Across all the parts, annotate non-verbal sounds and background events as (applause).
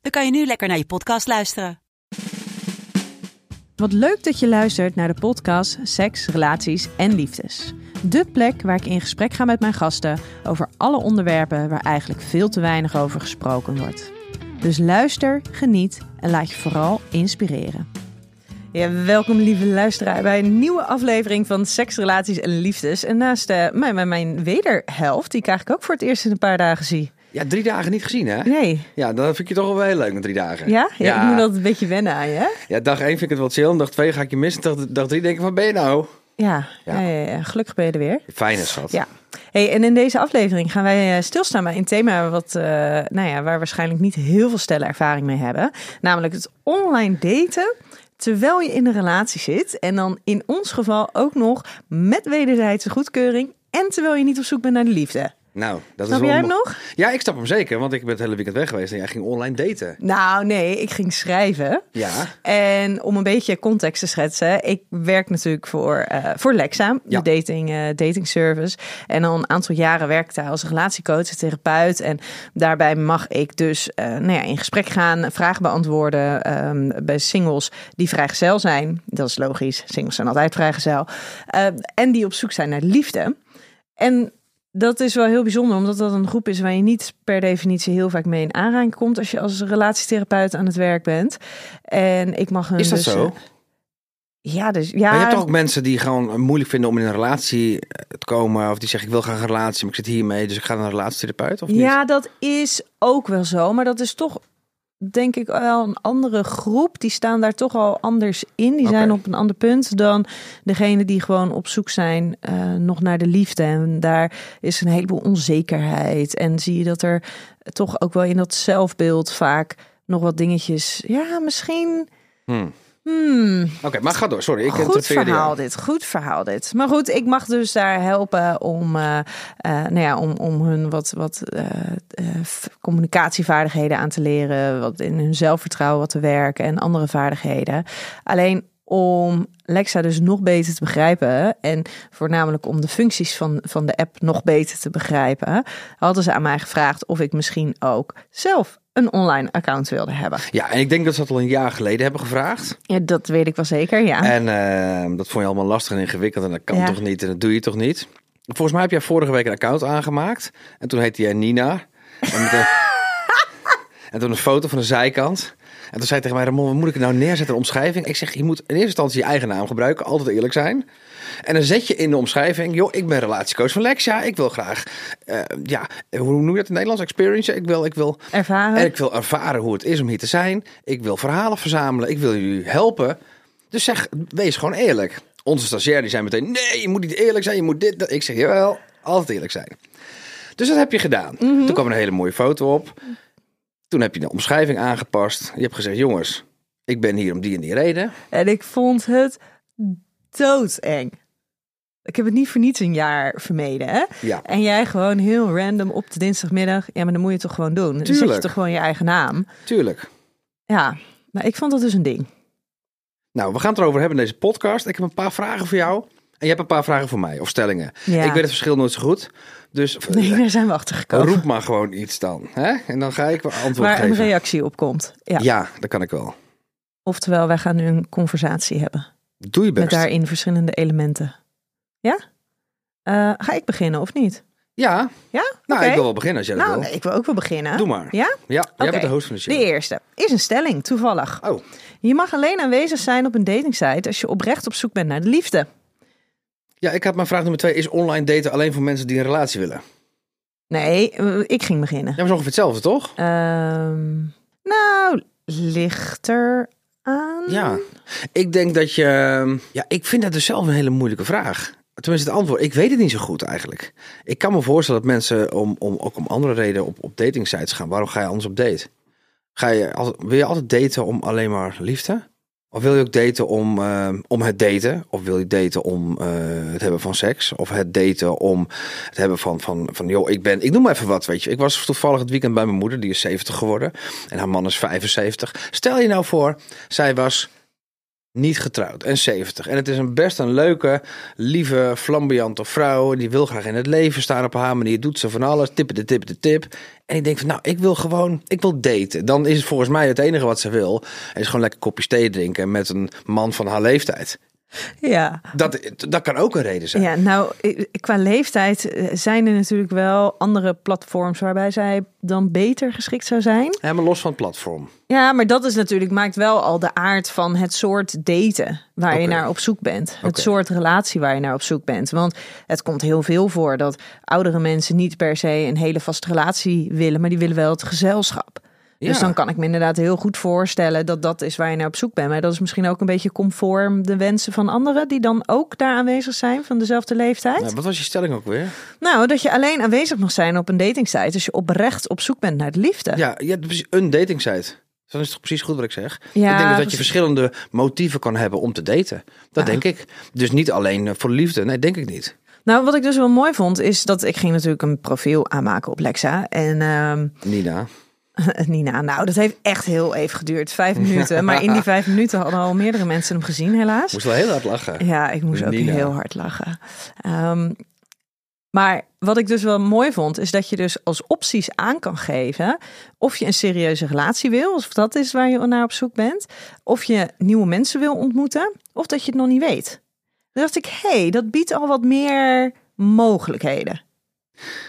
dan kan je nu lekker naar je podcast luisteren. Wat leuk dat je luistert naar de podcast Seks, Relaties en Liefdes. De plek waar ik in gesprek ga met mijn gasten over alle onderwerpen waar eigenlijk veel te weinig over gesproken wordt. Dus luister, geniet en laat je vooral inspireren. Ja, welkom lieve luisteraar bij een nieuwe aflevering van Seks, Relaties en Liefdes. En naast uh, mij, mijn, mijn wederhelft, die ik eigenlijk ook voor het eerst in een paar dagen zie. Ja, drie dagen niet gezien, hè? Nee. Ja, dan vind ik je toch wel heel leuk met drie dagen. Ja? Ja, ik moet altijd een beetje wennen aan je, hè? Ja, dag één vind ik het wel chill. Dag twee ga ik je missen. Dag, dag drie denk ik, van ben je nou? Ja, Ja. ja. ja, ja. gelukkig ben je er weer. Fijne schat. Ja. Hey, en in deze aflevering gaan wij eh, stilstaan bij een thema wat, eh, nou ja, waar waarschijnlijk niet heel veel stellen ervaring mee hebben. Namelijk het online daten terwijl je in een relatie zit. En dan in ons geval ook nog met wederzijdse goedkeuring en terwijl je niet op zoek bent naar de liefde. Nou, dat Snap is wel jij hem nog? Ja, ik snap hem zeker, want ik ben het hele weekend weg geweest en jij ging online daten. Nou nee, ik ging schrijven. Ja. En om een beetje context te schetsen, ik werk natuurlijk voor, eh, voor Lexa, Ja. de dating, eh, dating service. En al een aantal jaren werk ik daar als relatiecoach en therapeut. En daarbij mag ik dus eh, nou ja, in gesprek gaan, vragen beantwoorden ehm, bij singles die vrijgezel zijn. Dat is logisch, singles zijn altijd vrijgezel. En die op zoek zijn naar de liefde. En dat is wel heel bijzonder, omdat dat een groep is waar je niet per definitie heel vaak mee in aanraking komt als je als relatietherapeut aan het werk bent. En ik mag hun Is dat dus, zo? eh, Ja, dus ja. Maar je hebt toch ook mensen die gewoon moeilijk vinden om in een relatie eh, te komen. Of die zeggen, ik wil graag een relatie, maar ik zit hiermee. Dus ik ga naar een relatietherapeut, of niet? Ja, dat is ook wel zo. Maar dat is toch, denk ik, wel een andere groep. Die staan daar toch al anders in. Die zijn op een ander punt dan degene die gewoon op zoek zijn eh, nog naar de liefde. En daar is een heleboel onzekerheid. En zie je dat er toch ook wel in dat zelfbeeld vaak nog wat dingetjes. Ja, misschien. Hmm. Hmm, Oké, maar ga door. Sorry, ik goed verhaal dit, goed verhaal dit. Maar goed, ik mag dus daar helpen om, eh, nou ja, om, om hun wat, wat eh, communicatievaardigheden aan te leren, wat in hun zelfvertrouwen wat te werken en andere vaardigheden. Alleen om Lexa dus nog beter te begrijpen en voornamelijk om de functies van, van de app nog beter te begrijpen, hadden ze aan mij gevraagd of ik misschien ook zelf een online account wilde hebben. Ja, en ik denk dat ze dat al een jaar geleden hebben gevraagd. Ja, dat weet ik wel zeker, ja. En eh, dat vond je allemaal lastig en ingewikkeld. En dat kan Ja. toch niet en dat doe je toch niet? Volgens mij heb jij vorige week een account aangemaakt. En toen heette jij Nina. En, een, (laughs) en toen een foto van de zijkant. En toen zei hij tegen mij, Ramon, wat moet ik nou neerzetten in de omschrijving? Ik zeg, je moet in eerste instantie je eigen naam gebruiken. Altijd eerlijk zijn. En dan zet je in de omschrijving, joh, ik ben relatiecoach van Lexia. Ik wil graag, eh, ja, hoe noem je dat in het Nederlands? Experience. Ik wil, ik wil Ervaren. en ik wil ervaren hoe het is om hier te zijn. Ik wil verhalen verzamelen. Ik wil jullie helpen. Dus zeg, wees gewoon eerlijk. Onze stagiair die zijn meteen, nee, je moet niet eerlijk zijn. Je moet dit, dat. Ik zeg, jawel, altijd eerlijk zijn. Dus dat heb je gedaan. Toen kwam een hele mooie foto op. Toen heb je de omschrijving aangepast. Je hebt gezegd, jongens, ik ben hier om die en die reden. En ik vond het doodeng. Ik heb het niet voor niets een jaar vermeden, hè? Ja, En jij gewoon heel random op de dinsdagmiddag. Ja, maar dan moet je het toch gewoon doen. Dan zet je Tuurlijk. toch gewoon je eigen naam. tuurlijk. Ja, maar ik vond dat dus een ding. Nou, we gaan het erover hebben in deze podcast. Ik heb een paar vragen voor jou. En je hebt een paar vragen voor mij, of stellingen. Ja. Ik weet het verschil nooit zo goed. Dus (laughs) Nee, daar zijn we achter gekomen. roep maar gewoon iets dan. Hè? En dan ga ik wel antwoord Waar een geven. reactie op komt. Ja. Ja, dat kan ik wel. Oftewel, wij gaan nu een conversatie hebben. Doe je best. Met daarin verschillende elementen. Ja? Eh, ga ik beginnen of niet? Ja, Ja? nou, ik wil wel beginnen als jij dat Nou, wil. nee, ik wil ook wel beginnen. Doe maar. Ja? Ja, jij bent de host van de show. De eerste is een stelling, toevallig. Oh, Je mag alleen aanwezig zijn op een datingsite als je oprecht op zoek bent naar de liefde. ja, ik had mijn vraag nummer twee. Is online daten alleen voor mensen die een relatie willen? Nee, eh, ik ging beginnen. Ja, maar is ongeveer hetzelfde, toch? Ehm, nou, ligt er Ja. Ik denk dat je... Ja, ik vind dat dus zelf een hele moeilijke vraag. Tenminste, het antwoord. Ik weet het niet zo goed eigenlijk. Ik kan me voorstellen dat mensen om, om, ook om andere redenen op, op datingsites gaan. Waarom ga je anders op date? Ga je wil je altijd daten om alleen maar liefde? Of wil je ook daten om, eh, om het daten? Of wil je daten om eh, het hebben van seks? Of het daten om het hebben van, van, van joh, ik ben, ik noem maar even wat, weet je. Ik was toevallig het weekend bij mijn moeder, die is 70 geworden. En haar man is 75. Stel je nou voor, zij was niet getrouwd en 70. En het is een best een leuke, lieve, flamboyante vrouw. Die wil graag in het leven staan op haar manier. Doet ze van alles. Tippen de tip de tip. En ik denk van, nou, ik wil gewoon, ik wil daten. Dan is het volgens mij het enige wat ze wil. Is gewoon lekker kopjes thee drinken met een man van haar leeftijd. Ja. Dat, dat kan ook een reden zijn. Ja, nou, qua leeftijd eh, zijn er natuurlijk wel andere platforms waarbij zij dan beter geschikt zou zijn. Helemaal los van het platform. Ja, maar dat is natuurlijk, maakt wel al de aard van het soort daten waar je naar op zoek bent. Het soort relatie waar je naar op zoek bent. Want het komt heel veel voor dat oudere mensen niet per se een hele vaste relatie willen, maar die willen wel het gezelschap. Dus Ja. dan kan ik me inderdaad heel goed voorstellen dat dat is waar je naar op zoek bent. Maar dat is misschien ook een beetje conform de wensen van anderen die dan ook daar aanwezig zijn van dezelfde leeftijd. Nou, wat was je stelling ook weer? Nou, dat je alleen aanwezig mag zijn op een datingsite als je oprecht op zoek bent naar de liefde. Ja, je hebt precies een dating-site. Dan is het toch precies goed wat ik zeg? Ja, ik denk dus dat je verschillende motieven kan hebben om te daten. Dat denk ik. Dus niet alleen eh, voor liefde. Nee, denk ik niet. Nou, wat ik dus wel mooi vond, is dat ik ging natuurlijk een profiel aanmaken op Lexa. En Nina. (laughs) Nina, nou, dat heeft echt heel even geduurd. Vijf (laughs) minuten. Maar in die vijf minuten hadden al meerdere mensen hem gezien, helaas. Moest wel heel hard lachen. Ja, ik moest ook heel hard lachen. Ehm, maar wat ik dus wel mooi vond, is dat je dus als opties aan kan geven of je een serieuze relatie wil, of dat is waar je naar op zoek bent, of je nieuwe mensen wil ontmoeten, of dat je het nog niet weet. Toen dacht ik, hé, hey, dat biedt al wat meer mogelijkheden.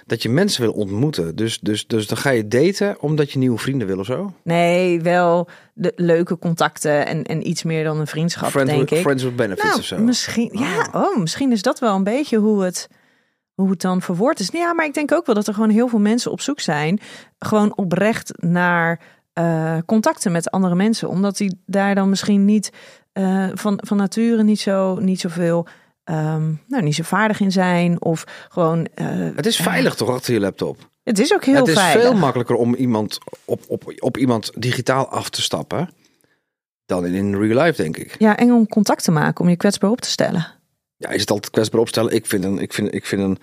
Dat je mensen wil ontmoeten. Dus, dus, dus dan ga je daten omdat je nieuwe vrienden wil of zo. Nee, wel de leuke contacten en, en iets meer dan een vriendschap, Friends, denk with, ik. friends with benefits nou, of zo. Misschien, ja, oh, misschien is dat wel een beetje hoe het, hoe het dan verwoord is. Ja, maar ik denk ook wel dat er gewoon heel veel mensen op zoek zijn, gewoon oprecht naar eh, contacten met andere mensen, omdat die daar dan misschien niet eh, van, van nature niet zo niet zoveel, ehm, nou, niet zo vaardig in zijn, of gewoon. eh, Het is veilig toch achter je laptop? het is ook heel het is veilig. veel makkelijker om iemand op, op, op iemand digitaal af te stappen dan in, in real life, denk ik. Ja, en om contact te maken, om je kwetsbaar op te stellen. Ja, is het altijd kwetsbaar opstellen? Ik vind een, ik vind, ik vind een,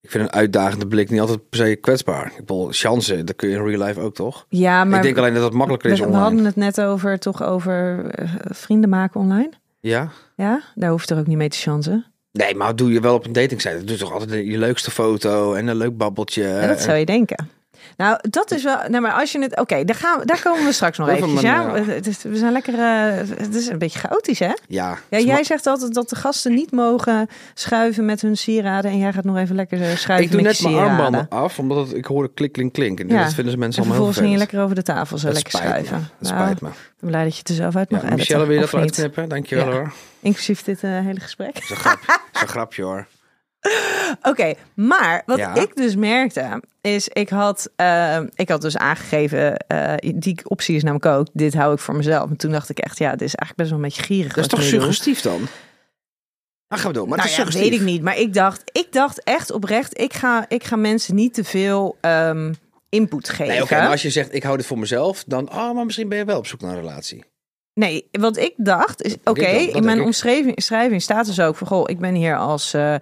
ik vind een uitdagende blik niet altijd per se kwetsbaar. Ik bedoel, chansen, dat kun je in real life ook toch? Ja, maar ik denk alleen dat het makkelijker is we, we online. hadden het net over toch over eh, vrienden maken online. Ja? Ja, daar hoef je er ook niet mee te chansen. Nee, maar doe je wel op een datingsite. Dan doe toch altijd je leukste foto en een leuk babbeltje. Ja, dat zou je denken. Nou, dat is wel. Nou, maar als je het. Oké, daar gaan we, daar komen we straks nog (laughs) even. Ja. Het is- we zijn lekker. eh, het is een beetje chaotisch, hè? Ja. Ja, jij zegt altijd dat de gasten niet mogen schuiven met hun sieraden. En jij gaat nog even lekker eh, schuiven ik doe met net mijn armbanden af, omdat het, ik hoorde klik, klink, klink. En Ja. dat vinden ze mensen En allemaal heel vervolgens ging je lekker over de tafel zo Dat lekker spijt me. schuiven. Dat Nou, spijt me. ik ben blij dat je het er zelf uit mag Ja, editen, Michelle, wil je dat eruit knippen? Dankjewel Ja. hoor. Inclusief dit eh, hele gesprek. Een, grap, (laughs) een grapje hoor. (laughs) Oké, maar wat Ja. ik dus merkte is, ik had, eh, ik had dus aangegeven, eh, die optie is namelijk ook, dit hou ik voor mezelf. En toen dacht ik echt, ja, dit is eigenlijk best wel een beetje gierig. Dat is toch suggestief dan? Ah, gaan we door. Maar nou het is ja, weet ik niet. Maar ik dacht, ik dacht echt oprecht, ik ga, ik ga mensen niet te veel ehm, input geven. Nee, oké, maar als je zegt ik hou dit voor mezelf, dan oh, maar misschien ben je wel op zoek naar een relatie. Nee, wat ik dacht is, oké, in mijn omschrijving schrijving staat dus ook van, goh, ik ben hier als eh, eh,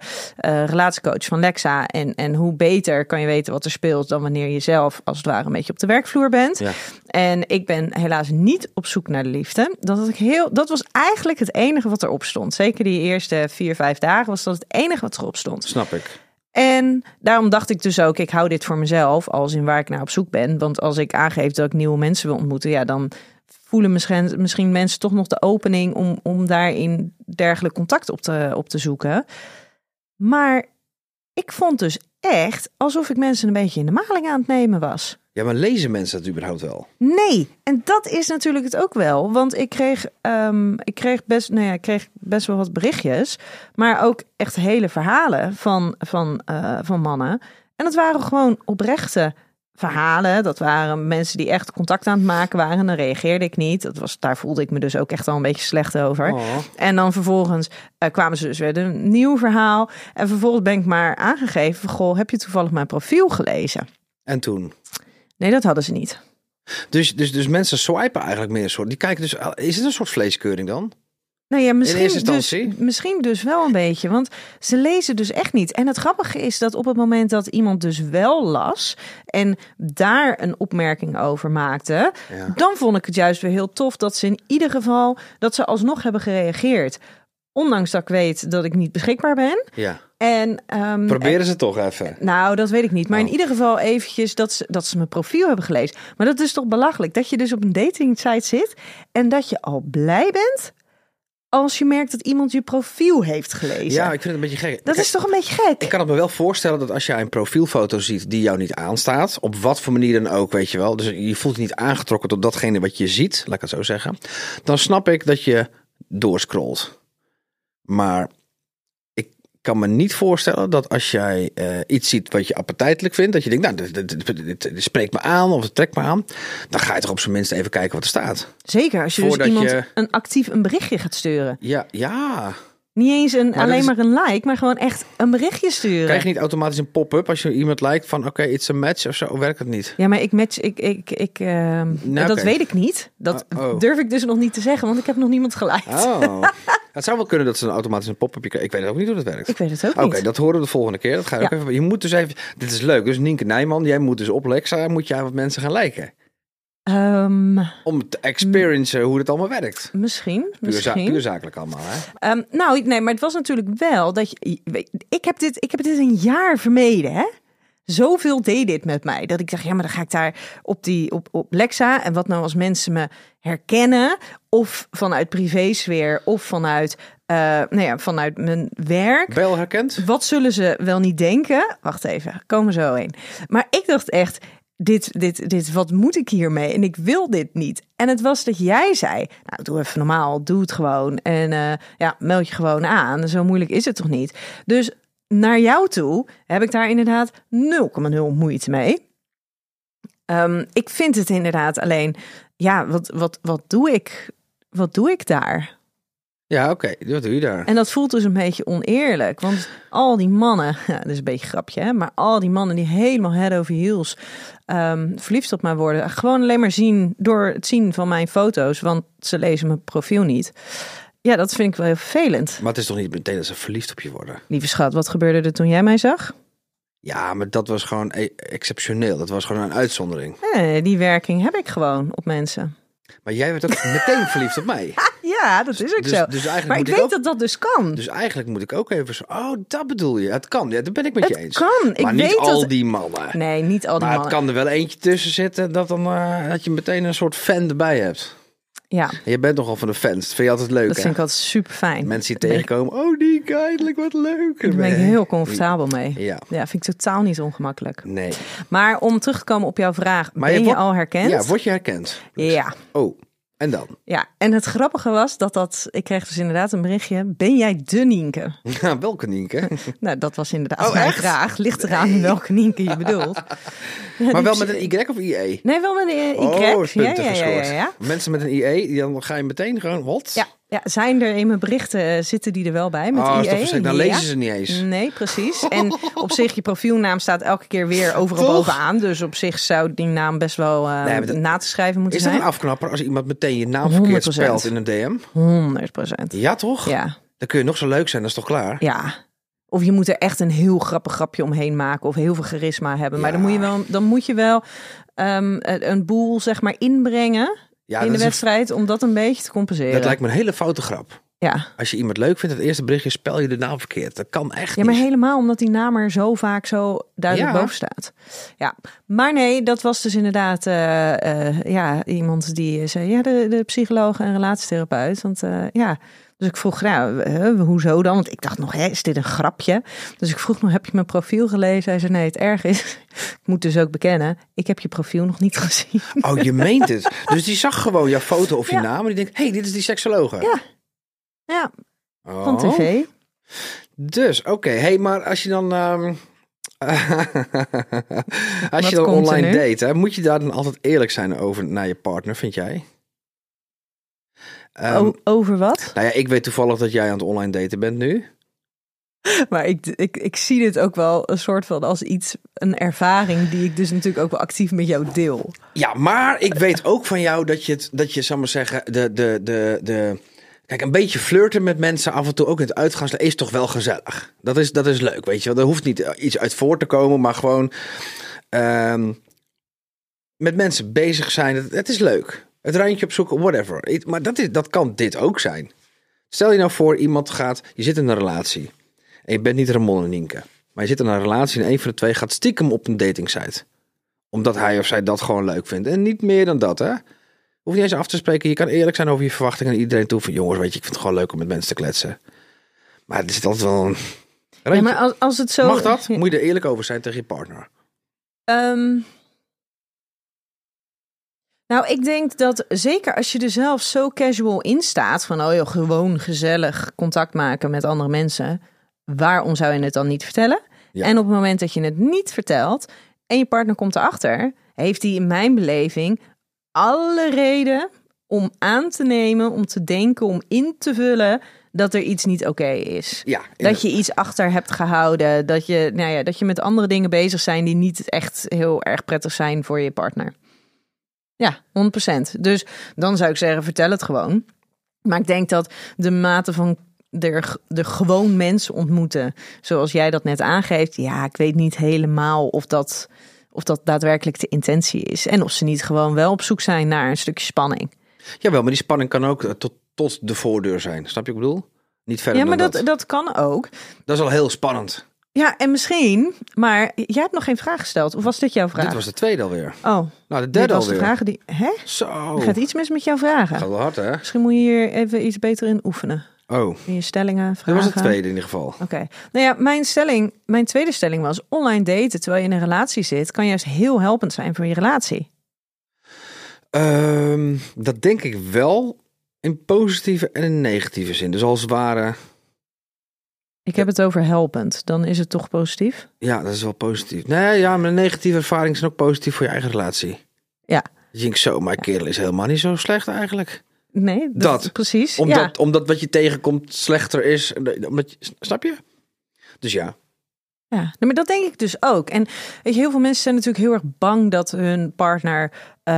relatiecoach van Lexa en, en hoe beter kan je weten wat er speelt dan wanneer je zelf als het ware een beetje op de werkvloer bent. Ja. En ik ben helaas niet op zoek naar de liefde. Dat, had ik heel, dat was eigenlijk het enige wat erop stond. Zeker die eerste vier, vijf dagen was dat het enige wat erop stond. Snap ik. En daarom dacht ik dus ook, ik hou dit voor mezelf, als in waar ik naar op zoek ben. Want als ik aangeef dat ik nieuwe mensen wil ontmoeten, ja, dan voelen misschien, misschien mensen toch nog de opening om, om daarin dergelijk contact op te, op te zoeken. Maar ik vond dus echt alsof ik mensen een beetje in de maling aan het nemen was. Ja, maar lezen mensen dat überhaupt wel? Nee, en dat is natuurlijk het ook wel. Want ik kreeg, ehm, ik kreeg, best, nou ja, ik kreeg best wel wat berichtjes. Maar ook echt hele verhalen van, van, eh, van mannen. En dat waren gewoon oprechte verhalen. Dat waren mensen die echt contact aan het maken waren. En dan reageerde ik niet. Dat was, daar voelde ik me dus ook echt wel een beetje slecht over. Oh. En dan vervolgens eh, kwamen ze dus weer een nieuw verhaal. En vervolgens ben ik maar aangegeven. van, Goh, heb je toevallig mijn profiel gelezen? En toen? Nee, dat hadden ze niet. Dus, dus, dus mensen swipen eigenlijk meer soort. Die kijken dus. Is het een soort vleeskeuring dan? Nou ja, misschien, dus, misschien dus wel een beetje. Want ze lezen dus echt niet. En het grappige is dat op het moment dat iemand dus wel las en daar een opmerking over maakte, Ja. dan vond ik het juist weer heel tof dat ze in ieder geval dat ze alsnog hebben gereageerd. Ondanks dat ik weet dat ik niet beschikbaar ben. Ja. En, ehm, Proberen ze toch even. nou, dat weet ik niet. Maar in Oh. ieder geval eventjes dat ze, dat ze mijn profiel hebben gelezen. Maar dat is toch belachelijk? Dat je dus op een dating site zit en dat je al blij bent als je merkt dat iemand je profiel heeft gelezen. Ja, ik vind het een beetje gek. dat Kijk, is toch een beetje gek? Ik kan het me wel voorstellen dat als jij een profielfoto ziet die jou niet aanstaat, op wat voor manier dan ook, weet je wel. Dus je voelt je niet aangetrokken tot datgene wat je ziet, laat ik het zo zeggen. Dan snap ik dat je doorscrollt. Maar kan me niet voorstellen dat als jij eh, iets ziet wat je appetijtelijk vindt, dat je denkt, nou, dit, dit, dit, dit- dit spreekt me aan of het trekt me aan. Dan ga je toch op zijn minst even kijken wat er staat. Zeker als je dus iemand je- een actief een berichtje gaat sturen. Ja, ja. Niet eens een, dat alleen is- maar een like, maar gewoon echt een berichtje sturen. Krijg je niet automatisch een pop-up als je iemand lijkt van, oké, it's a match of zo? Werkt het niet? Ja, maar ik match, ik, ik, ik, ehm, dat oké. weet ik niet. Dat Oh, oh. durf ik dus nog niet te zeggen, want ik heb nog niemand geliked. Oh. (laughs) het zou wel kunnen dat ze een automatisch een pop-upje krijgen. Ik weet ook niet hoe dat werkt. Ik weet het ook Oké, niet. dat horen we de volgende keer. Dat ga Ja. even, je moet dus even. Dit is leuk. Dus Nienke Nijman, jij moet dus op Lexa, moet jij wat mensen gaan lijken. Ehm, Om te experiencen hoe het allemaal werkt. misschien, Puur, za- misschien. puur zakelijk allemaal, hè? Ehm, nou, nee, maar het was natuurlijk wel dat je. Ik heb dit, ik heb dit een jaar vermeden, hè? Zoveel deed dit met mij. Dat ik dacht, ja, maar dan ga ik daar op die op, op Lexa. En wat nou als mensen me herkennen, of vanuit privésfeer, of vanuit, eh nou ja, vanuit mijn werk. Bel herkend? Wat zullen ze wel niet denken? Wacht even, komen zo heen. Maar ik dacht echt, dit, dit, dit, wat moet ik hiermee? En ik wil dit niet. En het was dat jij zei, nou doe even normaal, doe het gewoon. En eh, ja, meld je gewoon aan. Zo moeilijk is het toch niet? Dus naar jou toe heb ik daar inderdaad 0,0 moeite mee. Ehm, ik vind het inderdaad alleen, ja, wat, wat, wat doe ik? Wat doe ik daar? Ja, oké. Wat doe je daar? En dat voelt dus een beetje oneerlijk. Want al die mannen, (laughs) ja, dat is een beetje een grapje, hè? maar al die mannen die helemaal head over heels ehm, verliefd op mij worden. Gewoon alleen maar zien door het zien van mijn foto's, want ze lezen mijn profiel niet. Ja, dat vind ik wel heel vervelend. Maar het is toch niet meteen dat ze verliefd op je worden? Lieve schat, wat gebeurde er toen jij mij zag? Ja, maar dat was gewoon e- exceptioneel. Dat was gewoon een uitzondering. Eh, die werking heb ik gewoon op mensen. Maar jij werd ook meteen (laughs) verliefd op mij. Ja, dat is ook Dus, zo. dus eigenlijk maar ik moet ik weet ook... dat dat dus kan. Dus eigenlijk moet ik ook even zo... Oh, dat bedoel je. Het kan. Ja, dat ben ik met je het eens. kan. Ik Maar niet weet al dat... die mannen. Nee, niet al die maar het mannen. kan er wel eentje tussen zitten dat, dan, eh, dat je meteen een soort fan erbij hebt. Ja, En je bent nogal van de fans. Dat vind je altijd leuk, dat hè? vind ik altijd super fijn. Mensen die tegenkomen. Oh, die eindelijk wat leuk. Daar ben ik heel comfortabel mee. Ja, Ja, vind ik totaal niet ongemakkelijk. nee. Maar om terug te komen op jouw vraag, Maar ben je al herkend? Ja, word je herkend? ja, Oh, en dan? ja. En het grappige was dat dat, ik kreeg dus inderdaad een berichtje, ben jij de Nienke? Ja, welke Nienke? (laughs) Nou, dat was inderdaad Oh, mijn echt? vraag. Ligt eraan welke Nienke je bedoelt. (laughs) Maar wel met een Y of IE? Nee, wel met een Y. Oh, ja, punten ja. Mensen met een IE, die dan ga je meteen gewoon, wat? Ja, ja, zijn er in mijn berichten, eh, zitten die er wel bij met Oh, IE? Dan lezen ze niet eens. Nee, precies. En (laughs) op zich, je profielnaam staat elke keer weer overal Toch? bovenaan. Dus op zich zou die naam best wel Nee, maar dat- na te schrijven moeten Is dat zijn. een afknapper als iemand meteen je naam verkeerd 100%. spelt in een DM? 100 procent. Ja, toch? Ja, Dan kun je nog zo leuk zijn, dat is toch klaar? ja. Of je moet er echt een heel grappig grapje omheen maken. Of heel veel charisma hebben. Maar Ja. dan moet je wel, dan moet je wel ehm, een boel zeg maar inbrengen Ja, in de een- wedstrijd. Om dat een beetje te compenseren. dat lijkt me een hele foute grap. Ja. Als je iemand leuk vindt, het eerste berichtje spel je de naam verkeerd. Dat kan echt ja, maar niet. helemaal omdat die naam er zo vaak zo duidelijk Ja. boven staat. Ja, maar nee, dat was dus inderdaad eh, eh, ja, iemand die zei, ja, de, de psycholoog en relatietherapeut. Want eh, ja, dus ik vroeg, nou, eh, hoezo dan? Want ik dacht nog, hè, is dit een grapje? Dus ik vroeg nog, heb je mijn profiel gelezen? Hij zei, nee, het erg is, (laughs) ik moet dus ook bekennen, ik heb je profiel nog niet (laughs) gezien. Oh, je meent het. (laughs) Dus die zag gewoon jouw foto of je Ja. naam en die denkt, hé, hey, dit is die seksologe. Ja. Ja, Oh. van tv. Dus, oké. hey, maar als je dan... ehm, als je dan online date, hè, moet je daar dan altijd eerlijk zijn over naar je partner, vind jij? Ehm, over wat? Nou ja, ik weet toevallig dat jij aan het online daten bent nu. (laughs) Maar ik, ik, ik zie dit ook wel een soort van als iets, een ervaring die ik dus natuurlijk ook wel actief met jou deel. Ja, maar ik weet ook van jou dat je het, dat je, zal maar zeggen, de, de, de, de, kijk, een beetje flirten met mensen af en toe ook in het uitgaans is toch wel gezellig. Dat is, dat is leuk, weet je wel. Er hoeft niet iets uit voor te komen, maar gewoon ehm, met mensen bezig zijn. Het, het is leuk. Het randje opzoeken, whatever. Maar dat, is, dat kan dit ook zijn. Stel je nou voor, iemand gaat, je zit in een relatie. En je bent niet Ramon en Nienke. Maar je zit in een relatie en een van de twee gaat stiekem op een datingsite. Omdat hij of zij dat gewoon leuk vindt. En niet meer dan dat, hè. Hoef niet eens af te spreken. Je kan eerlijk zijn over je verwachtingen. En iedereen toe van, jongens, weet je, ik vind het gewoon leuk om met mensen te kletsen. Maar er zit altijd wel een... Ja, maar als, als het zo... Mag dat? Moet je er eerlijk over zijn tegen je partner? Ehm, nou, ik denk dat zeker als je er zelf zo casual in staat, van oh joh, gewoon gezellig contact maken met andere mensen, waarom zou je het dan niet vertellen? Ja. En op het moment dat je het niet vertelt en je partner komt erachter, heeft hij in mijn beleving alle reden om aan te nemen, om te denken, om in te vullen dat er iets niet oké is. Ja, Dat je iets achter hebt gehouden, dat je, nou ja, dat je met andere dingen bezig zijn die niet echt heel erg prettig zijn voor je partner. Ja, 100%. Dus dan zou ik zeggen, vertel het gewoon. Maar ik denk dat de mate van de, de gewoon mensen ontmoeten, zoals jij dat net aangeeft, ja, ik weet niet helemaal of dat, of dat daadwerkelijk de intentie is. En of ze niet gewoon wel op zoek zijn naar een stukje spanning. Jawel, maar die spanning kan ook eh, tot, tot de voordeur zijn. Snap je wat ik bedoel? Niet verder Ja, maar dan dat, dat kan ook. Dat is al heel spannend. Ja, en misschien, maar jij hebt nog geen vraag gesteld. Of was dit jouw vraag? Dit was de tweede alweer. Oh, Nou, de dit derde was de alweer. vraag die. Hè? Zo. Er gaat iets mis met jouw vragen. Gaat wel hard, hè? Misschien moet je hier even iets beter in oefenen. Oh, In je stellingen, dit vragen. was de tweede in ieder geval. Oké. Nou ja, mijn stelling, mijn tweede stelling was: online daten terwijl je in een relatie zit, kan juist heel helpend zijn voor je relatie. Ehm, dat denk ik wel in positieve en in negatieve zin. Dus als het ware, Ik heb het over helpend. Dan is het toch positief? ja, dat is wel positief. Nee, ja, maar negatieve ervaringen zijn ook positief voor je eigen relatie. Ja. Je denkt zo, mijn kerel is helemaal niet zo slecht eigenlijk. Nee, dat, Dat. precies. Omdat, ja. omdat wat je tegenkomt slechter is. Omdat snap je? Dus ja. Ja, maar dat denk ik dus ook. En weet je, heel veel mensen zijn natuurlijk heel erg bang dat hun partner eh,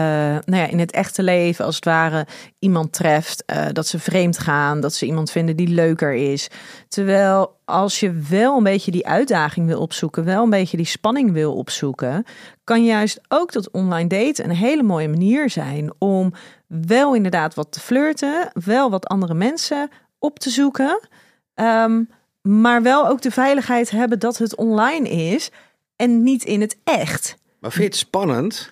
nou ja, in het echte leven als het ware iemand treft, eh, dat ze vreemd gaan, dat ze iemand vinden die leuker is. Terwijl als je wel een beetje die uitdaging wil opzoeken, wel een beetje die spanning wil opzoeken, kan juist ook dat online daten een hele mooie manier zijn om wel inderdaad wat te flirten, wel wat andere mensen op te zoeken. Ehm, maar wel ook de veiligheid hebben dat het online is en niet in het echt. Maar vind je het spannend?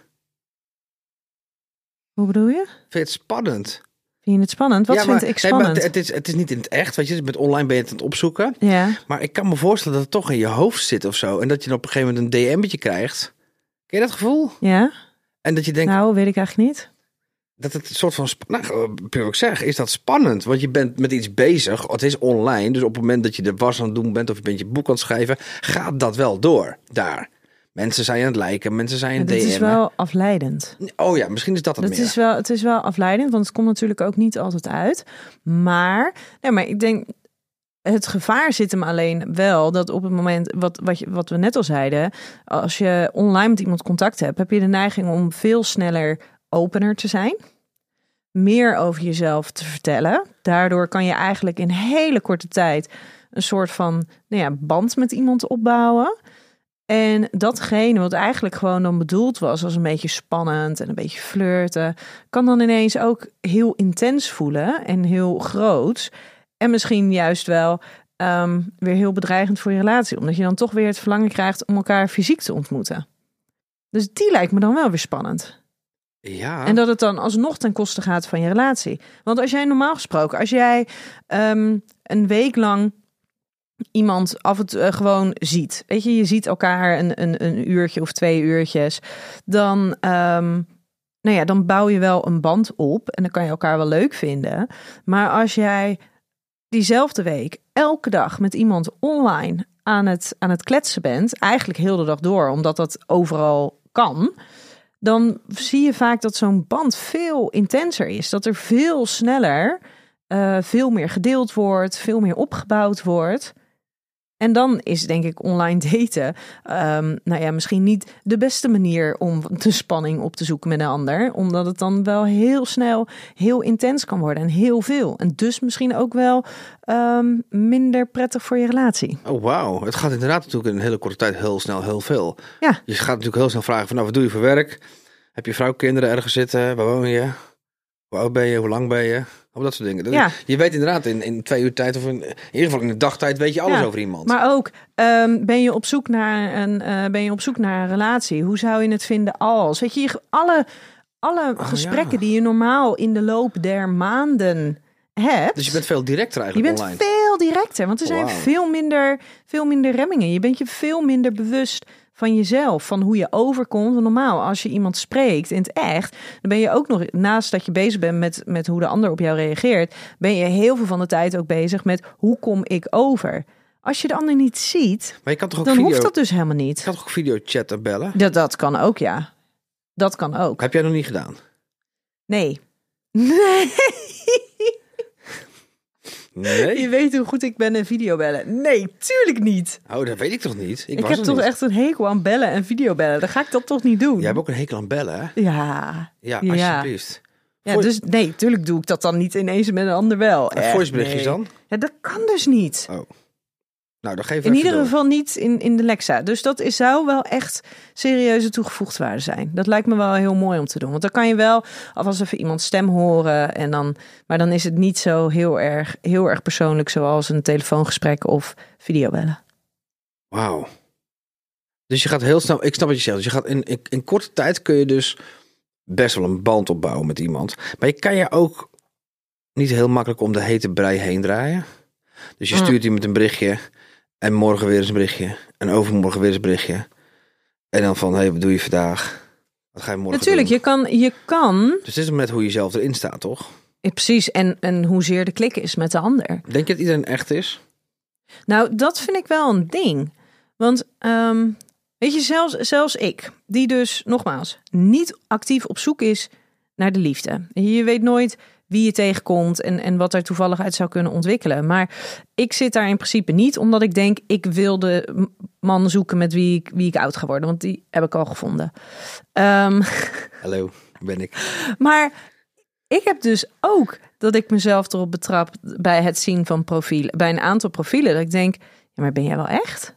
Hoe bedoel je? Vind je het spannend? Vind je het spannend? Wat ja, vind maar, ik nee, maar spannend? het, is, het is niet in het echt. Weet je, met online ben je het aan het opzoeken. ja, Maar ik kan me voorstellen dat het toch in je hoofd zit of zo. En dat je dan op een gegeven moment een DM'tje krijgt. Ken je dat gevoel? ja. En dat je denkt Nou, weet ik eigenlijk niet. Dat het een soort van... Nou, eh, puur ik zeg, is dat spannend. Want je bent met iets bezig. Het is online. Dus op het moment dat je de was aan het doen bent... of je bent je boek aan het schrijven... gaat dat wel door daar. Mensen zijn aan het liken. Mensen zijn aan Het het is wel afleidend. Oh ja, misschien is dat het Het meer. is, wel, het is wel afleidend, want het komt natuurlijk ook niet altijd uit. Maar, nee, maar ik denk, het gevaar zit hem alleen wel dat op het moment, wat, wat, je, wat we net al zeiden, als je online met iemand contact hebt, heb je de neiging om veel sneller opener te zijn. Meer over jezelf te vertellen. Daardoor kan je eigenlijk in hele korte tijd een soort van nou ja, band met iemand opbouwen. En datgene wat eigenlijk gewoon dan bedoeld was als een beetje spannend en een beetje flirten, kan dan ineens ook heel intens voelen en heel groot. En misschien juist wel ehm, weer heel bedreigend voor je relatie, omdat je dan toch weer het verlangen krijgt om elkaar fysiek te ontmoeten. Dus die lijkt me dan wel weer spannend. Ja. En dat het dan alsnog ten koste gaat van je relatie. Want als jij normaal gesproken, als jij ehm, een week lang iemand af en toe eh, gewoon ziet. Weet je, je ziet elkaar een, een, een uurtje of twee uurtjes. Dan, ehm, nou ja, dan bouw je wel een band op en dan kan je elkaar wel leuk vinden. Maar als jij diezelfde week elke dag met iemand online aan het, aan het kletsen bent, eigenlijk heel de dag door, omdat dat overal kan, dan zie je vaak dat zo'n band veel intenser is. Dat er veel sneller eh, veel meer gedeeld wordt, veel meer opgebouwd wordt. En dan is denk ik online (laughs) daten, ehm, nou ja, misschien niet de beste manier om de spanning op te zoeken met een ander. Omdat het dan wel heel snel heel intens kan worden en heel veel. En dus misschien ook wel ehm, minder prettig voor je relatie. Oh, wauw. Het gaat inderdaad natuurlijk in een hele korte tijd heel snel heel veel. Ja. Je gaat natuurlijk heel snel vragen van, nou, wat doe je voor werk? Heb je vrouw, kinderen ergens zitten? Waar woon je? Hoe oud ben je? Hoe lang ben je? Al dat soort dingen. Dat- Ja. Je weet inderdaad in, in twee uur tijd of in, in ieder geval in de dagtijd weet je alles Ja, over iemand. Maar ook, ehm, ben, je op zoek naar een, eh, ben je op zoek naar een relatie? Hoe zou je het vinden als? Weet je, alle, alle gesprekken Oh, ja. die je normaal in de loop der maanden hebt. dus je bent veel directer Je eigenlijk bent online. veel directer, want er zijn veel minder, veel minder remmingen. Je bent je veel minder bewust van jezelf, van hoe je overkomt. Want normaal, als je iemand spreekt in het echt, dan ben je ook nog, naast dat je bezig bent met, met hoe de ander op jou reageert, ben je heel veel van de tijd ook bezig met hoe kom ik over. Als je de ander niet ziet, Maar je kan toch ook dan video, hoeft dat dus helemaal je niet. kan toch ook video chatten bellen? Dat, dat kan ook, ja. Dat kan ook. Heb jij nog niet gedaan? Nee. Nee. (laughs) (laughs) Nee? Je weet hoe goed ik ben in videobellen. Nee, tuurlijk niet. Oh, dat weet ik toch niet? Ik, Ik, was heb toch niet. echt een hekel aan bellen en videobellen. Dan ga ik dat toch niet doen. Jij hebt ook een hekel aan bellen, hè? Ja. Ja, alsjeblieft. ja, Voice- dus nee, tuurlijk doe ik dat dan niet ineens met een ander wel. En Echt, voiceberichtjes nee. dan? Ja, dat kan dus niet. Oh. Nou, dan geef In ieder door. geval niet in, in de Lexa. Dus dat is, zou wel echt serieuze toegevoegde waarde zijn. Dat lijkt me wel heel mooi om te doen. Want dan kan je wel alvast even iemands stem horen. En dan, maar dan is het niet zo heel erg, heel erg persoonlijk zoals een telefoongesprek of videobellen. Wauw. Dus je gaat heel snel, ik snap wat je zegt. Dus je gaat in, in, in korte tijd kun je dus best wel een band opbouwen met iemand. Maar je kan je ook niet heel makkelijk om de hete brei heen draaien. Dus je Mm. stuurt iemand een berichtje en morgen weer eens een berichtje en overmorgen weer eens een berichtje. En dan van, hé, hey, wat doe je vandaag? Wat ga je morgen Natuurlijk, doen? je kan, je kan Dus het is net hoe je zelf erin staat, toch? precies. En, en hoezeer de klik is met de ander. Denk je dat iedereen echt is? Nou, dat vind ik wel een ding. Want ehm, weet je, zelfs, zelfs ik, die dus nogmaals niet actief op zoek is naar de liefde. Je weet nooit wie je tegenkomt en, en wat er toevallig uit zou kunnen ontwikkelen. Maar ik zit daar in principe niet, omdat ik denk, ik wil de man zoeken met wie ik, wie ik oud ga worden. Want die heb ik al gevonden. Ehm, (laughs) Hallo, ben ik. maar ik heb dus ook dat ik mezelf erop betrap bij het zien van profielen, bij een aantal profielen, dat ik denk, ja, maar ben jij wel echt?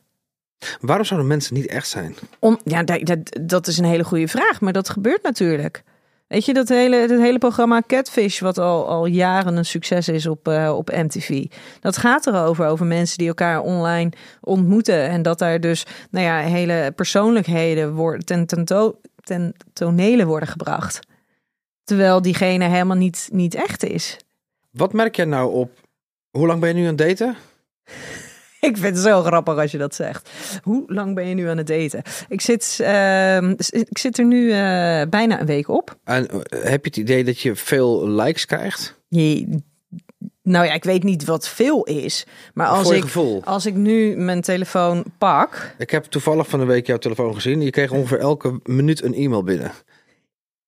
Waarom zouden mensen niet echt zijn? Om, ja, dat, dat, dat is een hele goede vraag, maar dat gebeurt natuurlijk. Weet je, dat hele, dat hele programma Catfish, wat al, al jaren een succes is op, eh, op MTV. Dat gaat erover, over mensen die elkaar online ontmoeten. En dat daar dus, nou ja, hele persoonlijkheden worden, ten, ten, worden gebracht. Terwijl diegene helemaal niet, niet echt is. Wat merk jij nou op... Hoe lang ben je nu aan het daten? (laughs) Ik vind het zo grappig als je dat zegt. Hoe lang ben je nu aan het daten? Ik zit, ehm, ik zit er nu eh, bijna een week op. En eh, heb je het idee dat je veel likes krijgt? Je, nou ja, ik weet niet wat veel is. Maar als ik, gevoel. als ik nu mijn telefoon pak. Ik heb toevallig van de week jouw telefoon gezien. Je kreeg ongeveer elke minuut een e-mail binnen.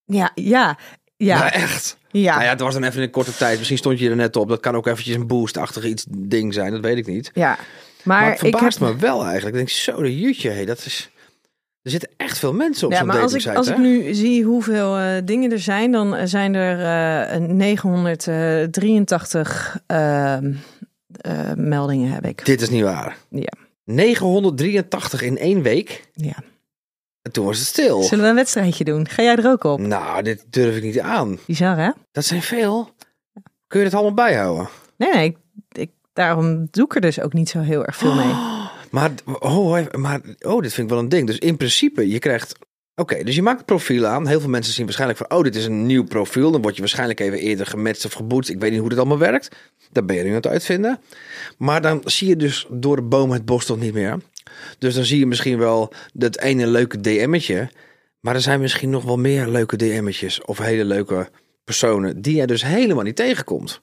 Ja, ja, ja. Nou, echt? ja. Nou ja, het was dan even in een korte tijd. Misschien stond je er net op. Dat kan ook eventjes een boost-achtig iets ding zijn. Dat weet ik niet. ja. Maar, Maar, het ik heb, verbaast me wel eigenlijk. Ik denk, zo de jutje. Hey, dat is... Er zitten echt veel mensen op ja, zo'n maar als ik, als ik nu zie hoeveel eh, dingen er zijn, dan eh, zijn er eh 983 ehm, eh, meldingen heb ik. Dit is niet waar. Ja. 983 in één week. Ja. En toen was het stil. Zullen we een wedstrijdje doen? Ga jij er ook op? Nou, dit durf ik niet aan. Bizar, hè? Dat zijn veel. Kun je het allemaal bijhouden? Nee, nee. Ik, ik, daarom doe ik er dus ook niet zo heel erg veel mee. (gasps) Maar, oh, maar, oh, dit vind ik wel een ding. Dus in principe, je krijgt... Oké, dus je maakt het profiel aan. Heel veel mensen zien waarschijnlijk van... Oh, dit is een nieuw profiel. Dan word je waarschijnlijk even eerder gematcht of geboetst. Ik weet niet hoe dit allemaal werkt. Daar ben je nu aan het uitvinden. Maar dan zie je dus door de boom het bos toch niet meer. Dus dan zie je misschien wel dat ene leuke DM'tje. Maar er zijn misschien nog wel meer leuke DM'tjes. Of hele leuke personen die je dus helemaal niet tegenkomt.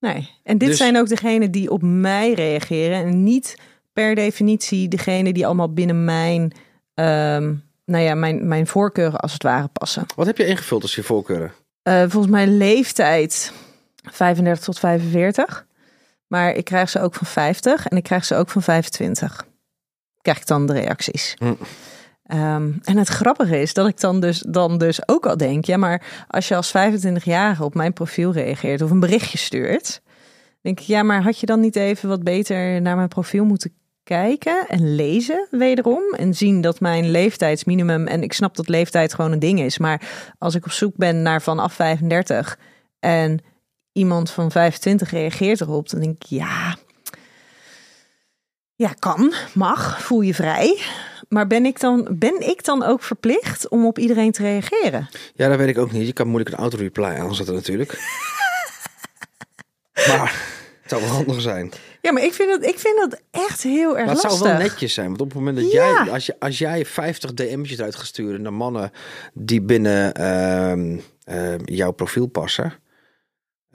Nee. En dit Dus- zijn ook degenen die op mij reageren. En niet per definitie degene die allemaal binnen mijn, ehm, nou ja, mijn, mijn voorkeuren als het ware passen. Wat heb je ingevuld als je voorkeuren? Eh, volgens mij leeftijd 35 tot 45. Maar ik krijg ze ook van 50 en ik krijg ze ook van 25. Krijg ik dan de reacties. Hm. Ehm, en het grappige is dat ik dan dus, dan dus ook al denk, ja, maar als je als 25-jarige op mijn profiel reageert of een berichtje stuurt, denk ik, ja, maar had je dan niet even wat beter naar mijn profiel moeten kijken en lezen wederom en zien dat mijn leeftijdsminimum en ik snap dat leeftijd gewoon een ding is, maar als ik op zoek ben naar vanaf 35 en iemand van 25 reageert erop, dan denk ik, ja, ja, kan, mag, voel je vrij. Maar ben ik, dan, ben ik dan ook verplicht om op iedereen te reageren? Ja, dat weet ik ook niet. Je kan moeilijk een auto-reply aanzetten natuurlijk. (laughs) maar het zou wel handig zijn. Ja, maar ik vind dat, ik vind dat echt heel erg Maar het lastig. zou wel netjes zijn. Want op het moment dat Ja. jij, als, je, als jij 50 DM'tjes eruit gaat sturen naar mannen die binnen ehm, ehm, jouw profiel passen.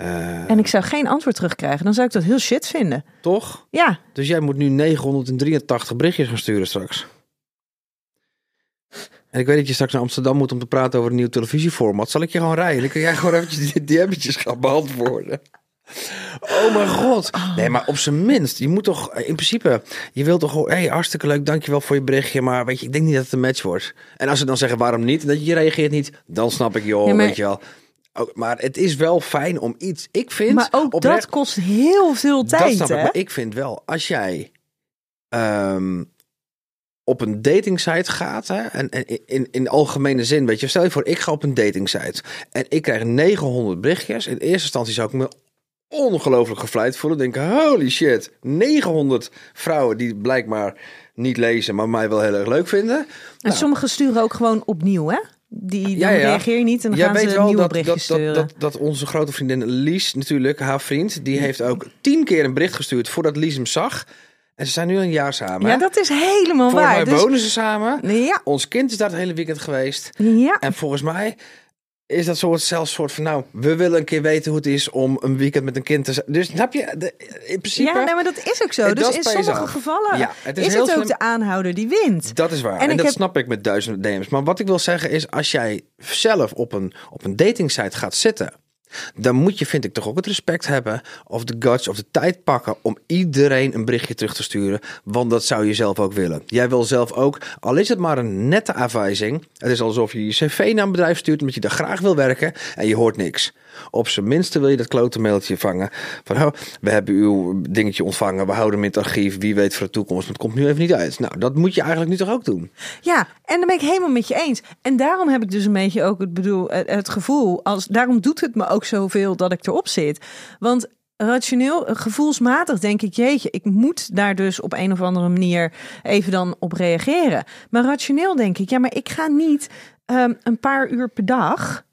Eh, En ik zou geen antwoord terugkrijgen, dan zou ik dat heel shit vinden. Toch? Ja, Dus jij moet nu 983 berichtjes gaan sturen straks. En ik weet dat je straks naar Amsterdam moet om te praten over een nieuw televisieformat. Zal ik je gewoon rijden? Dan kun jij gewoon eventjes die DM'tjes gaan beantwoorden. Oh mijn god. Nee, maar op zijn minst. Je moet toch, in principe, je wilt toch gewoon, hey, hartstikke leuk, dankjewel voor je berichtje. Maar weet je, ik denk niet dat het een match wordt. En als ze dan zeggen waarom niet, dat je reageert niet, dan snap ik, joh, Ja, weet je wel. Ook, maar het is wel fijn om iets, ik vind... maar ook oprecht- dat kost heel veel dat tijd, snap ik, maar ik vind wel, als jij ehm, op een datingsite gaat, hè, en, en in, in algemene zin, weet je, stel je voor, ik ga op een datingsite en ik krijg 900 berichtjes. In eerste instantie zou ik me ongelooflijk gevleid voelen. Denken, holy shit, 900 vrouwen die blijkbaar niet lezen, maar mij wel heel erg leuk vinden. En Nou, sommigen sturen ook gewoon opnieuw, hè? Die dan Ja, ja. reageer je niet en dan Jij gaan weet ze wel nieuwe dat, berichtjes dat, sturen. dat, dat, onze grote vriendin Lies, natuurlijk, haar vriend, die heeft ook tien keer een bericht gestuurd voordat Lies hem zag. En ze zijn nu een jaar samen. ja, dat is helemaal Volgens waar. mij Dus, wonen ze samen. ja, Ons kind is daar het hele weekend geweest. ja. En volgens mij is dat soort zelfs soort van nou, we willen een keer weten hoe het is om een weekend met een kind te zijn. Dus snap je, de, in principe, ja nee, maar dat is ook zo. Dus in sommige gevallen Ja, het is is, heel het ook slim. de aanhouder die wint. dat is waar. En dat heb- snap ik met duizenden DM's. Maar wat ik wil zeggen is, als jij zelf op een, op een datingsite gaat zitten, dan moet je, vind ik, toch ook het respect hebben of de guts of de tijd pakken om iedereen een berichtje terug te sturen. Want dat zou je zelf ook willen. Jij wil zelf ook, al is het maar een nette afwijzing. Het is alsof je je cv naar een bedrijf stuurt omdat je daar graag wil werken en je hoort niks. Op zijn minste wil je dat klote mailtje vangen. Van, oh, we hebben uw dingetje ontvangen, we houden hem in het archief. Wie weet voor de toekomst, maar het komt nu even niet uit. Nou, dat moet je eigenlijk nu toch ook doen? Ja, en dan ben ik helemaal met je eens. En daarom heb ik dus een beetje ook het, bedoel, het gevoel, als, daarom doet het me ook zoveel dat ik erop zit. Want rationeel, gevoelsmatig denk ik, jeetje, ik moet daar dus op een of andere manier even dan op reageren. Maar rationeel denk ik, ja, maar ik ga niet ehm, een paar uur per dag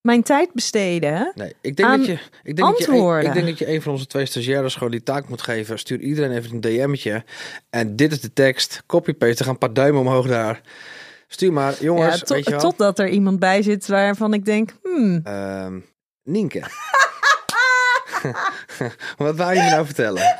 mijn tijd besteden. Nee, ik denk, dat je, ik, denk dat je, ik denk dat je een van onze twee stagiaires gewoon die taak moet geven. Stuur iedereen even een DM'tje. En dit is de tekst. Copy-paste. Gaan een paar duimen omhoog daar. Stuur maar, jongens, Ja, tot- weet je wel. totdat er iemand bij zit waarvan ik denk, hmm, Ehm, Nienke. (laughs) Wat wou je me nou vertellen?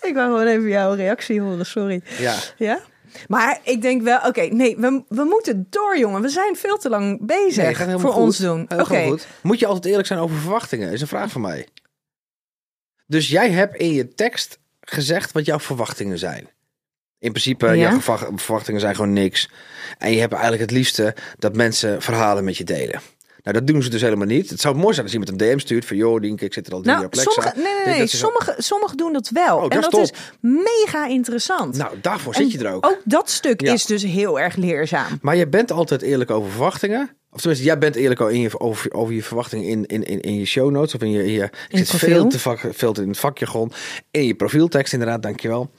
ik wou gewoon even jouw reactie horen, sorry. Ja, Ja? Maar ik denk wel, oké, nee, we, we moeten door, jongen. We zijn veel te lang bezig nee, voor goed. ons doen. Oké. Moet je altijd eerlijk zijn over verwachtingen? Is een vraag van mij. Dus jij hebt in je tekst gezegd wat jouw verwachtingen zijn. In principe, Ja. jouw verwachtingen zijn gewoon niks. En je hebt eigenlijk het liefste dat mensen verhalen met je delen. Nou, dat doen ze dus helemaal niet. Het zou mooi zijn als iemand een DM stuurt van... joh, Dienke, ik zit er al drie nou, jaar sommige, nee, nee, nee, zo- sommige, sommige doen dat wel. Oh, dat en dat is mega interessant. Nou, daarvoor En zit je er ook. Ook dat stuk Ja. is dus heel erg leerzaam. Maar je bent altijd eerlijk over verwachtingen. Of tenminste, jij bent eerlijk in je, over, over je verwachtingen in, in, in, in je show notes. Of in je, in je zit veel te, vak, veel te in het vakjargon. In je profieltekst inderdaad, dankjewel.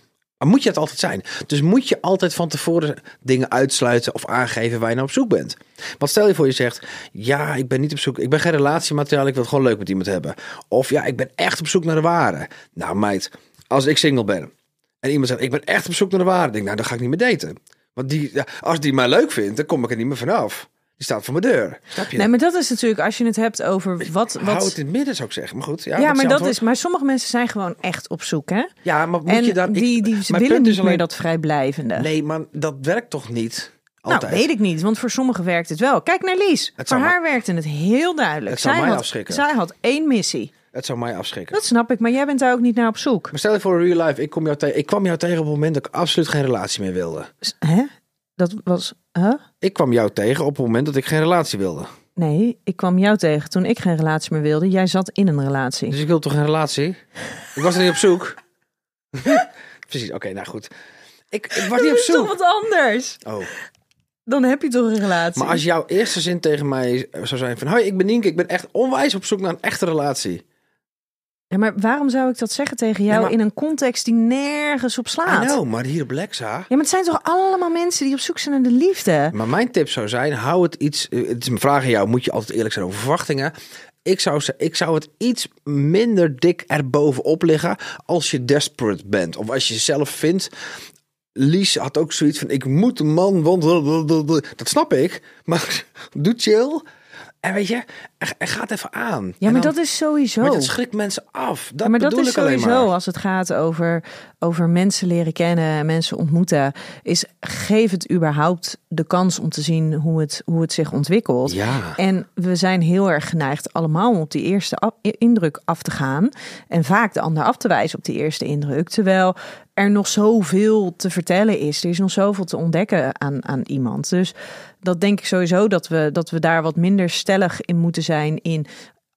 Maar moet je het altijd zijn? Dus moet je altijd van tevoren dingen uitsluiten of aangeven waar je naar op zoek bent? Want stel je voor je zegt, ja, ik ben niet op zoek, ik ben geen relatiemateriaal, ik wil het gewoon leuk met iemand hebben. Of ja, ik ben echt op zoek naar de ware. Nou meid, als ik single ben en iemand zegt, ik ben echt op zoek naar de ware, denk nou dan ga ik niet meer daten. Want die, als die mij leuk vindt, dan kom ik er niet meer vanaf. Die staat voor mijn deur. Snap je? Nee, maar dat is natuurlijk als je het hebt over wat... Hou het wat in het midden, zou ik zeggen. Maar goed, ja, ja, wat maar dat antwoord? is. Maar sommige mensen zijn gewoon echt op zoek, hè? Ja, maar moet en je dan... die, die mijn willen niet meer dat vrijblijvende. Nee, maar dat werkt toch niet Nou, Altijd. weet ik niet, want voor sommigen werkt het wel. Kijk naar Lies. Het voor haar werkte het heel duidelijk. Het zou zij, mij had, afschrikken. zij had één missie. Het zou mij afschrikken. Dat snap ik, maar jij bent daar ook niet naar op zoek. Maar stel je voor real life, ik, kom jou te- ik kwam jou tegen op het moment dat ik absoluut geen relatie meer wilde. Hè? Dat was. Huh? Ik kwam jou tegen op het moment dat ik geen relatie wilde. Nee, ik kwam jou tegen toen ik geen relatie meer wilde. Jij zat in een relatie. Dus ik wilde toch geen relatie? Ik was er niet op zoek. (laughs) Precies, oké, nou goed. Ik, ik was niet op Dat is toch zoek. wat anders? Oh. Dan heb je toch een relatie. Maar als jouw eerste zin tegen mij zou zijn van... Hoi, ik ben Nienke, ik ben echt onwijs op zoek naar een echte relatie. Ja, maar waarom zou ik dat zeggen tegen jou Ja, maar- in een context die nergens op slaat? know, maar hier op Lexa... Ja, maar het zijn toch allemaal mensen die op zoek zijn naar de liefde? Maar mijn tip zou zijn, hou het iets... eh, Het is een vraag aan jou, moet je altijd eerlijk zijn over verwachtingen. Ik zou, ik zou het iets minder dik erbovenop liggen als je desperate bent. Of als je zelf vindt... Lies had ook zoiets van, ik moet een man, want... Dat snap ik, maar (laughs) doe chill. En weet je, gaat even aan. Ja, maar dan- dat is sowieso. Maar dat schrikt mensen af. Dat Ja, maar dat is ik sowieso als het gaat over, over mensen leren kennen, mensen ontmoeten. Is geef het überhaupt de kans om te zien hoe het, hoe het zich ontwikkelt. Ja. En we zijn heel erg geneigd allemaal om op die eerste af- indruk af te gaan. En vaak de ander af te wijzen op die eerste indruk. Terwijl er nog zoveel te vertellen is. Er is nog zoveel te ontdekken aan, aan iemand. Dus dat denk ik sowieso dat we, dat we daar wat minder stellig in moeten zijn. In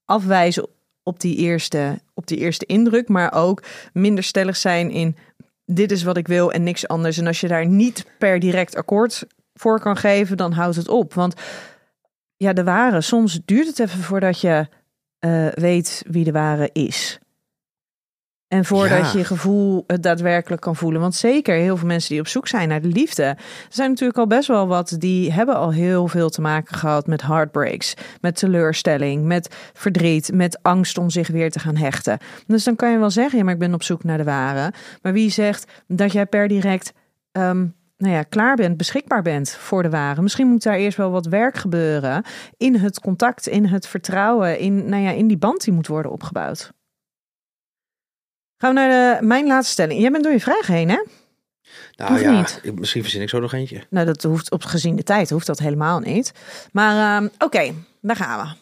afwijzen op die eerste, op die eerste indruk. Maar ook minder stellig zijn in dit is wat ik wil en niks anders. En als je daar niet per direct akkoord voor kan geven, dan houdt het op. Want ja, de ware, soms duurt het even voordat je eh, weet wie de ware is. En voordat Ja. je gevoel het daadwerkelijk kan voelen. Want zeker heel veel mensen die op zoek zijn naar de liefde. Er zijn natuurlijk al best wel wat die hebben al heel veel te maken gehad met heartbreaks. Met teleurstelling, met verdriet, met angst om zich weer te gaan hechten. Dus dan kan je wel zeggen, ja, maar ik ben op zoek naar de ware. Maar wie zegt dat jij per direct ehm, nou ja, klaar bent, beschikbaar bent voor de ware. Misschien moet daar eerst wel wat werk gebeuren in het contact, in het vertrouwen, in, nou ja, in die band die moet worden opgebouwd. Gaan we naar de, mijn laatste stelling. Jij bent door je vraag heen, hè? Nou Hoeft ja, niet. ik- misschien verzin ik zo nog eentje. Nou, dat hoeft op gezien de tijd hoeft dat helemaal niet. Maar ehm, oké, daar gaan we.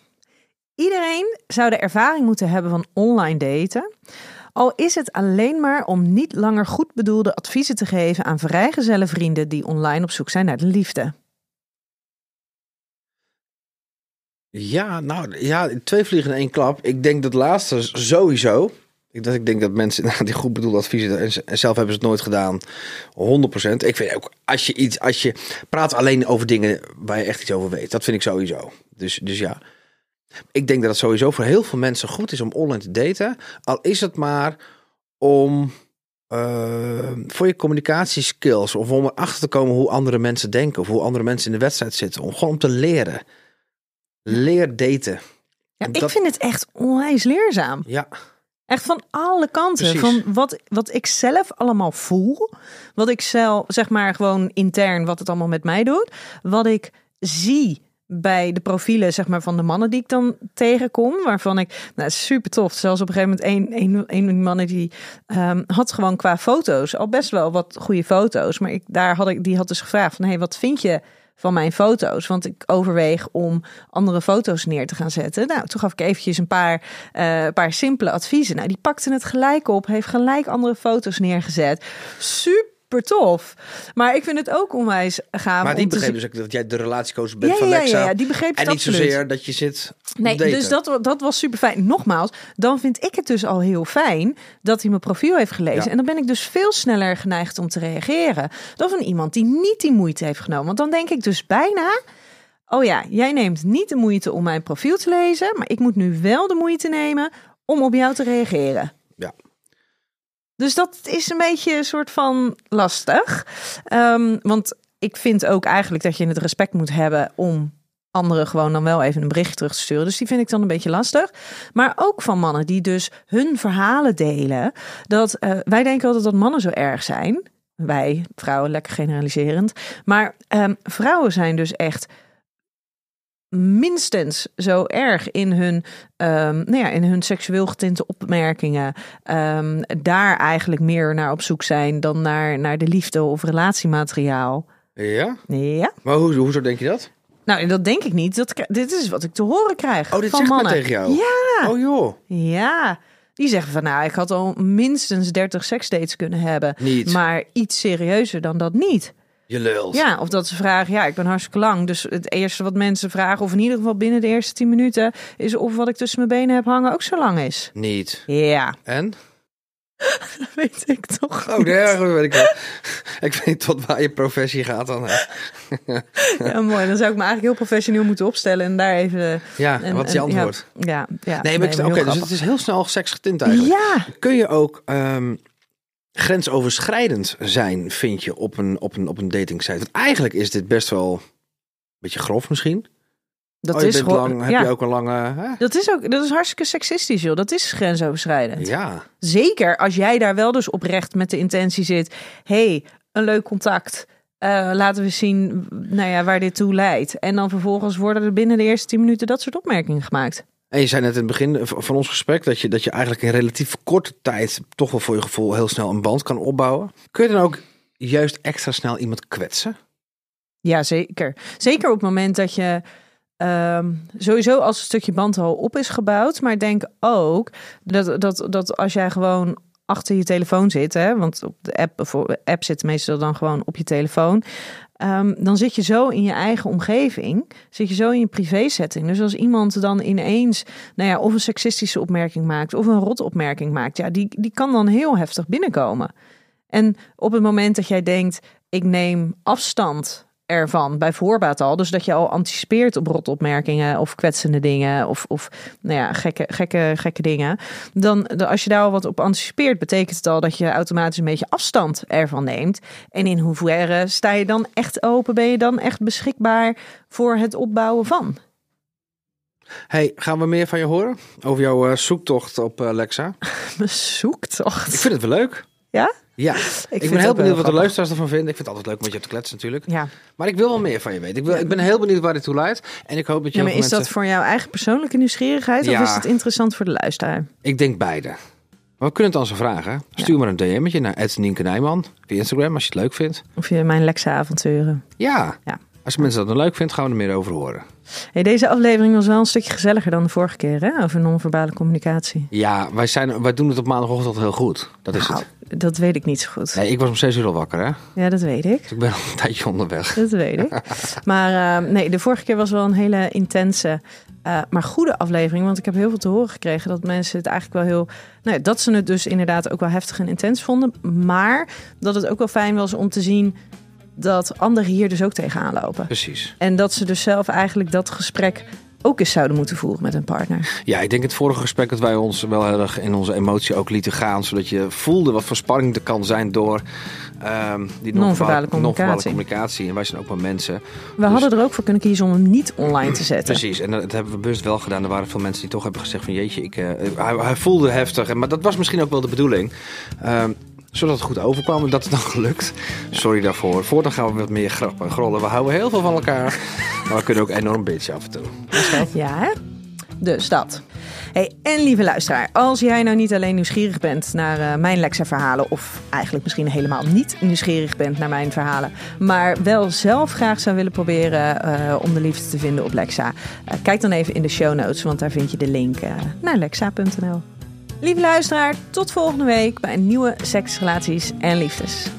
Iedereen zou de ervaring moeten hebben van online daten. Al is het alleen maar om niet langer goed bedoelde adviezen te geven aan vrijgezelle vrienden die online op zoek zijn naar de liefde. Ja, nou ja, twee vliegen in één klap. Ik denk dat laatste sowieso. Ik, dat ik denk dat mensen nou, (laughs) die goed bedoelde adviezen en, zelf hebben ze het nooit gedaan. 100%. Ik vind ook als je iets, als je praat alleen over dingen waar je echt iets over weet. Dat vind ik sowieso. Dus, dus ja. Ik denk dat het sowieso voor heel veel mensen goed is om online te daten. Al is het maar om eh, voor je communicatieskills of om erachter te komen hoe andere mensen denken of hoe andere mensen in de wedstrijd zitten. Om gewoon om te leren. Leer daten. Ja, ik vind het echt onwijs leerzaam. Ja, Echt van alle kanten. Precies. Van wat, wat ik zelf allemaal voel. Wat ik zelf, zeg maar gewoon intern, wat het allemaal met mij doet. Wat ik zie bij de profielen zeg maar, van de mannen die ik dan tegenkom. Waarvan ik, nou super tof. Zelfs op een gegeven moment een, een, een van die mannen die ehm, had gewoon qua foto's al best wel wat goede foto's. Maar ik, daar had ik, die had dus gevraagd van, hey, wat vind je van mijn foto's? Want ik overweeg om andere foto's neer te gaan zetten. Nou, toen gaf ik eventjes een paar, eh, paar simpele adviezen. Nou, die pakte het gelijk op, heeft gelijk andere foto's neergezet. Super tof. Maar ik vind het ook onwijs gaaf. maar die begreep dus ook dat jij de relatiecoach bent Ja, van ja, ja, Lexa. ja, die begreep en niet absoluut. zozeer dat je zit Nee, daten. dus dat, dat was super fijn. Nogmaals, dan vind ik het dus al heel fijn dat hij mijn profiel heeft gelezen. Ja. En dan ben ik dus veel sneller geneigd om te reageren dan van iemand die niet die moeite heeft genomen. Want dan denk ik dus bijna. Oh ja, jij neemt niet de moeite om mijn profiel te lezen, maar ik moet nu wel de moeite nemen om op jou te reageren. Ja. Dus dat is een beetje een soort van lastig. Ehm, want ik vind ook eigenlijk dat je het respect moet hebben om anderen gewoon dan wel even een bericht terug te sturen. Dus die vind ik dan een beetje lastig. Maar ook van mannen die dus hun verhalen delen. Dat eh, wij denken altijd dat mannen zo erg zijn. Wij, vrouwen, lekker generaliserend. Maar ehm, vrouwen zijn dus echt minstens zo erg in hun, ehm, nou ja, in hun seksueel getinte opmerkingen. ehm, daar eigenlijk meer naar op zoek zijn dan naar, naar de liefde of relatiemateriaal. Ja? Ja. Maar hoe, hoezo denk je dat? Nou, dat denk ik niet. Dat, dit is wat ik te horen krijg Oh, dit van zegt mannen. tegen jou? Ja. Oh joh. Ja. Die zeggen van, nou, ik had al minstens 30 seksdates kunnen hebben. Niet. Maar iets serieuzer dan dat niet. Je lult. Ja, of dat ze vragen, ja, ik ben hartstikke lang. Dus het eerste wat mensen vragen, of in ieder geval binnen de eerste 10 minuten, is of wat ik tussen mijn benen heb hangen ook zo lang is. Niet. Ja, En? (laughs) dat weet ik toch. Oh, nee, goed, weet ik wel. (laughs) ik weet niet tot waar je professie gaat dan. (laughs) Ja, mooi. Dan zou ik me eigenlijk heel professioneel moeten opstellen en daar even... Ja, en- wat is je en- antwoord? Ja, ja, ja. Nee, maar oké, dus het is heel snel seksgetint eigenlijk. Ja, Kun je ook ehm, grensoverschrijdend zijn, vind je, op een, op een, op een datingsite? Want eigenlijk is dit best wel een beetje grof misschien. dat oh, is gewoon... lang, heb ja. je ook een lange... Hè? Dat is ook, dat is hartstikke seksistisch, joh. Dat is grensoverschrijdend. Ja, Zeker als jij daar wel dus oprecht met de intentie zit. hey, een leuk contact. Eh, laten we zien nou ja, waar dit toe leidt. En dan vervolgens worden er binnen de eerste 10 minuten dat soort opmerkingen gemaakt. En je zei net in het begin van ons gesprek dat je, dat je eigenlijk in relatief korte tijd toch wel voor je gevoel heel snel een band kan opbouwen. Kun je dan ook juist extra snel iemand kwetsen? Ja, zeker. Zeker op het moment dat je ehm, sowieso als een stukje band al op is gebouwd. Maar denk ook dat, dat, dat als jij gewoon achter je telefoon zit, hè, want op de app, voor app zit meestal dan gewoon op je telefoon. Ehm, dan zit je zo in je eigen omgeving, zit je zo in je privé-setting. Dus als iemand dan ineens, nou ja, of een seksistische opmerking maakt of een rotopmerking maakt, ja, die, die kan dan heel heftig binnenkomen. En op het moment dat jij denkt, ik neem afstand ervan, bij voorbaat al, dus dat je al anticipeert op rotopmerkingen of kwetsende dingen of, of nou ja, gekke, gekke, gekke dingen, dan als je daar al wat op anticipeert, betekent het al dat je automatisch een beetje afstand ervan neemt. En in hoeverre sta je dan echt open? Ben je dan echt beschikbaar voor het opbouwen van? Hey, gaan we meer van je horen? Over jouw eh, zoektocht op eh, Lexa? (laughs) Mijn zoektocht. Ik vind het wel leuk. Ja? Ja, ik, ben heel benieuwd wat de luisteraars ervan vinden. Ik vind het altijd leuk om met je te kletsen natuurlijk. Ja. Maar ik wil wel meer van je weten. Ik, wil, ik ben heel benieuwd waar dit toe leidt. En ik hoop dat je ja, maar is dat voor jouw eigen persoonlijke nieuwsgierigheid Ja. of is het interessant voor de luisteraar? Ik denk beide. Maar we kunnen het aan ze vragen. Stuur maar een DM'tje naar Ed Nienke Nijman via Instagram als je het leuk vindt. Of je mijn Lexa-avonturen. Ja. Ja. Als mensen dat dan leuk vinden, gaan we er meer over horen. Hey, deze aflevering was wel een stukje gezelliger dan de vorige keer, hè? Over non-verbale communicatie. Ja, wij, zijn, wij doen het op maandagochtend heel goed. Dat is Nou, het. dat weet ik niet zo goed. Nee, ik was om zes uur al wakker, hè? Ja, dat weet ik. Dus ik ben al een tijdje onderweg. Dat weet ik. (laughs) Maar eh, nee, de vorige keer was wel een hele intense, eh, maar goede aflevering. Want ik heb heel veel te horen gekregen dat mensen het eigenlijk wel heel... Nou dat ze het dus inderdaad ook wel heftig en intens vonden. Maar dat het ook wel fijn was om te zien dat anderen hier dus ook tegenaan lopen. Precies. En dat ze dus zelf eigenlijk dat gesprek ook eens zouden moeten voeren met hun partner. Ja, ik denk het vorige gesprek dat wij ons wel heel erg in onze emotie ook lieten gaan. Zodat je voelde wat voor spanning er kan zijn door ehm, die Non-verbale communicatie. non-verbale communicatie. En wij zijn ook maar mensen. We hadden er ook voor kunnen kiezen om hem niet online te zetten. Precies, en dat hebben we bewust wel gedaan. Er waren veel mensen die toch hebben gezegd van jeetje, ik, eh, hij, hij voelde heftig. Maar dat was misschien ook wel de bedoeling. Ehm, zodat het goed overkwam en dat is dan gelukt. Sorry daarvoor. Voortaan gaan we wat meer grappen en grollen. We houden heel veel van elkaar. (laughs) maar we kunnen ook enorm bitchen af en toe. Ja, hè? Dus dat. Hey, en lieve luisteraar, als jij nou niet alleen nieuwsgierig bent naar eh, mijn Lexa-verhalen, of eigenlijk misschien helemaal niet nieuwsgierig bent naar mijn verhalen, maar wel zelf graag zou willen proberen eh, om de liefde te vinden op Lexa, eh, kijk dan even in de show notes, want daar vind je de link eh, naar lexa.nl. Lieve luisteraar, tot volgende week bij nieuwe Seks, Relaties en Liefdes.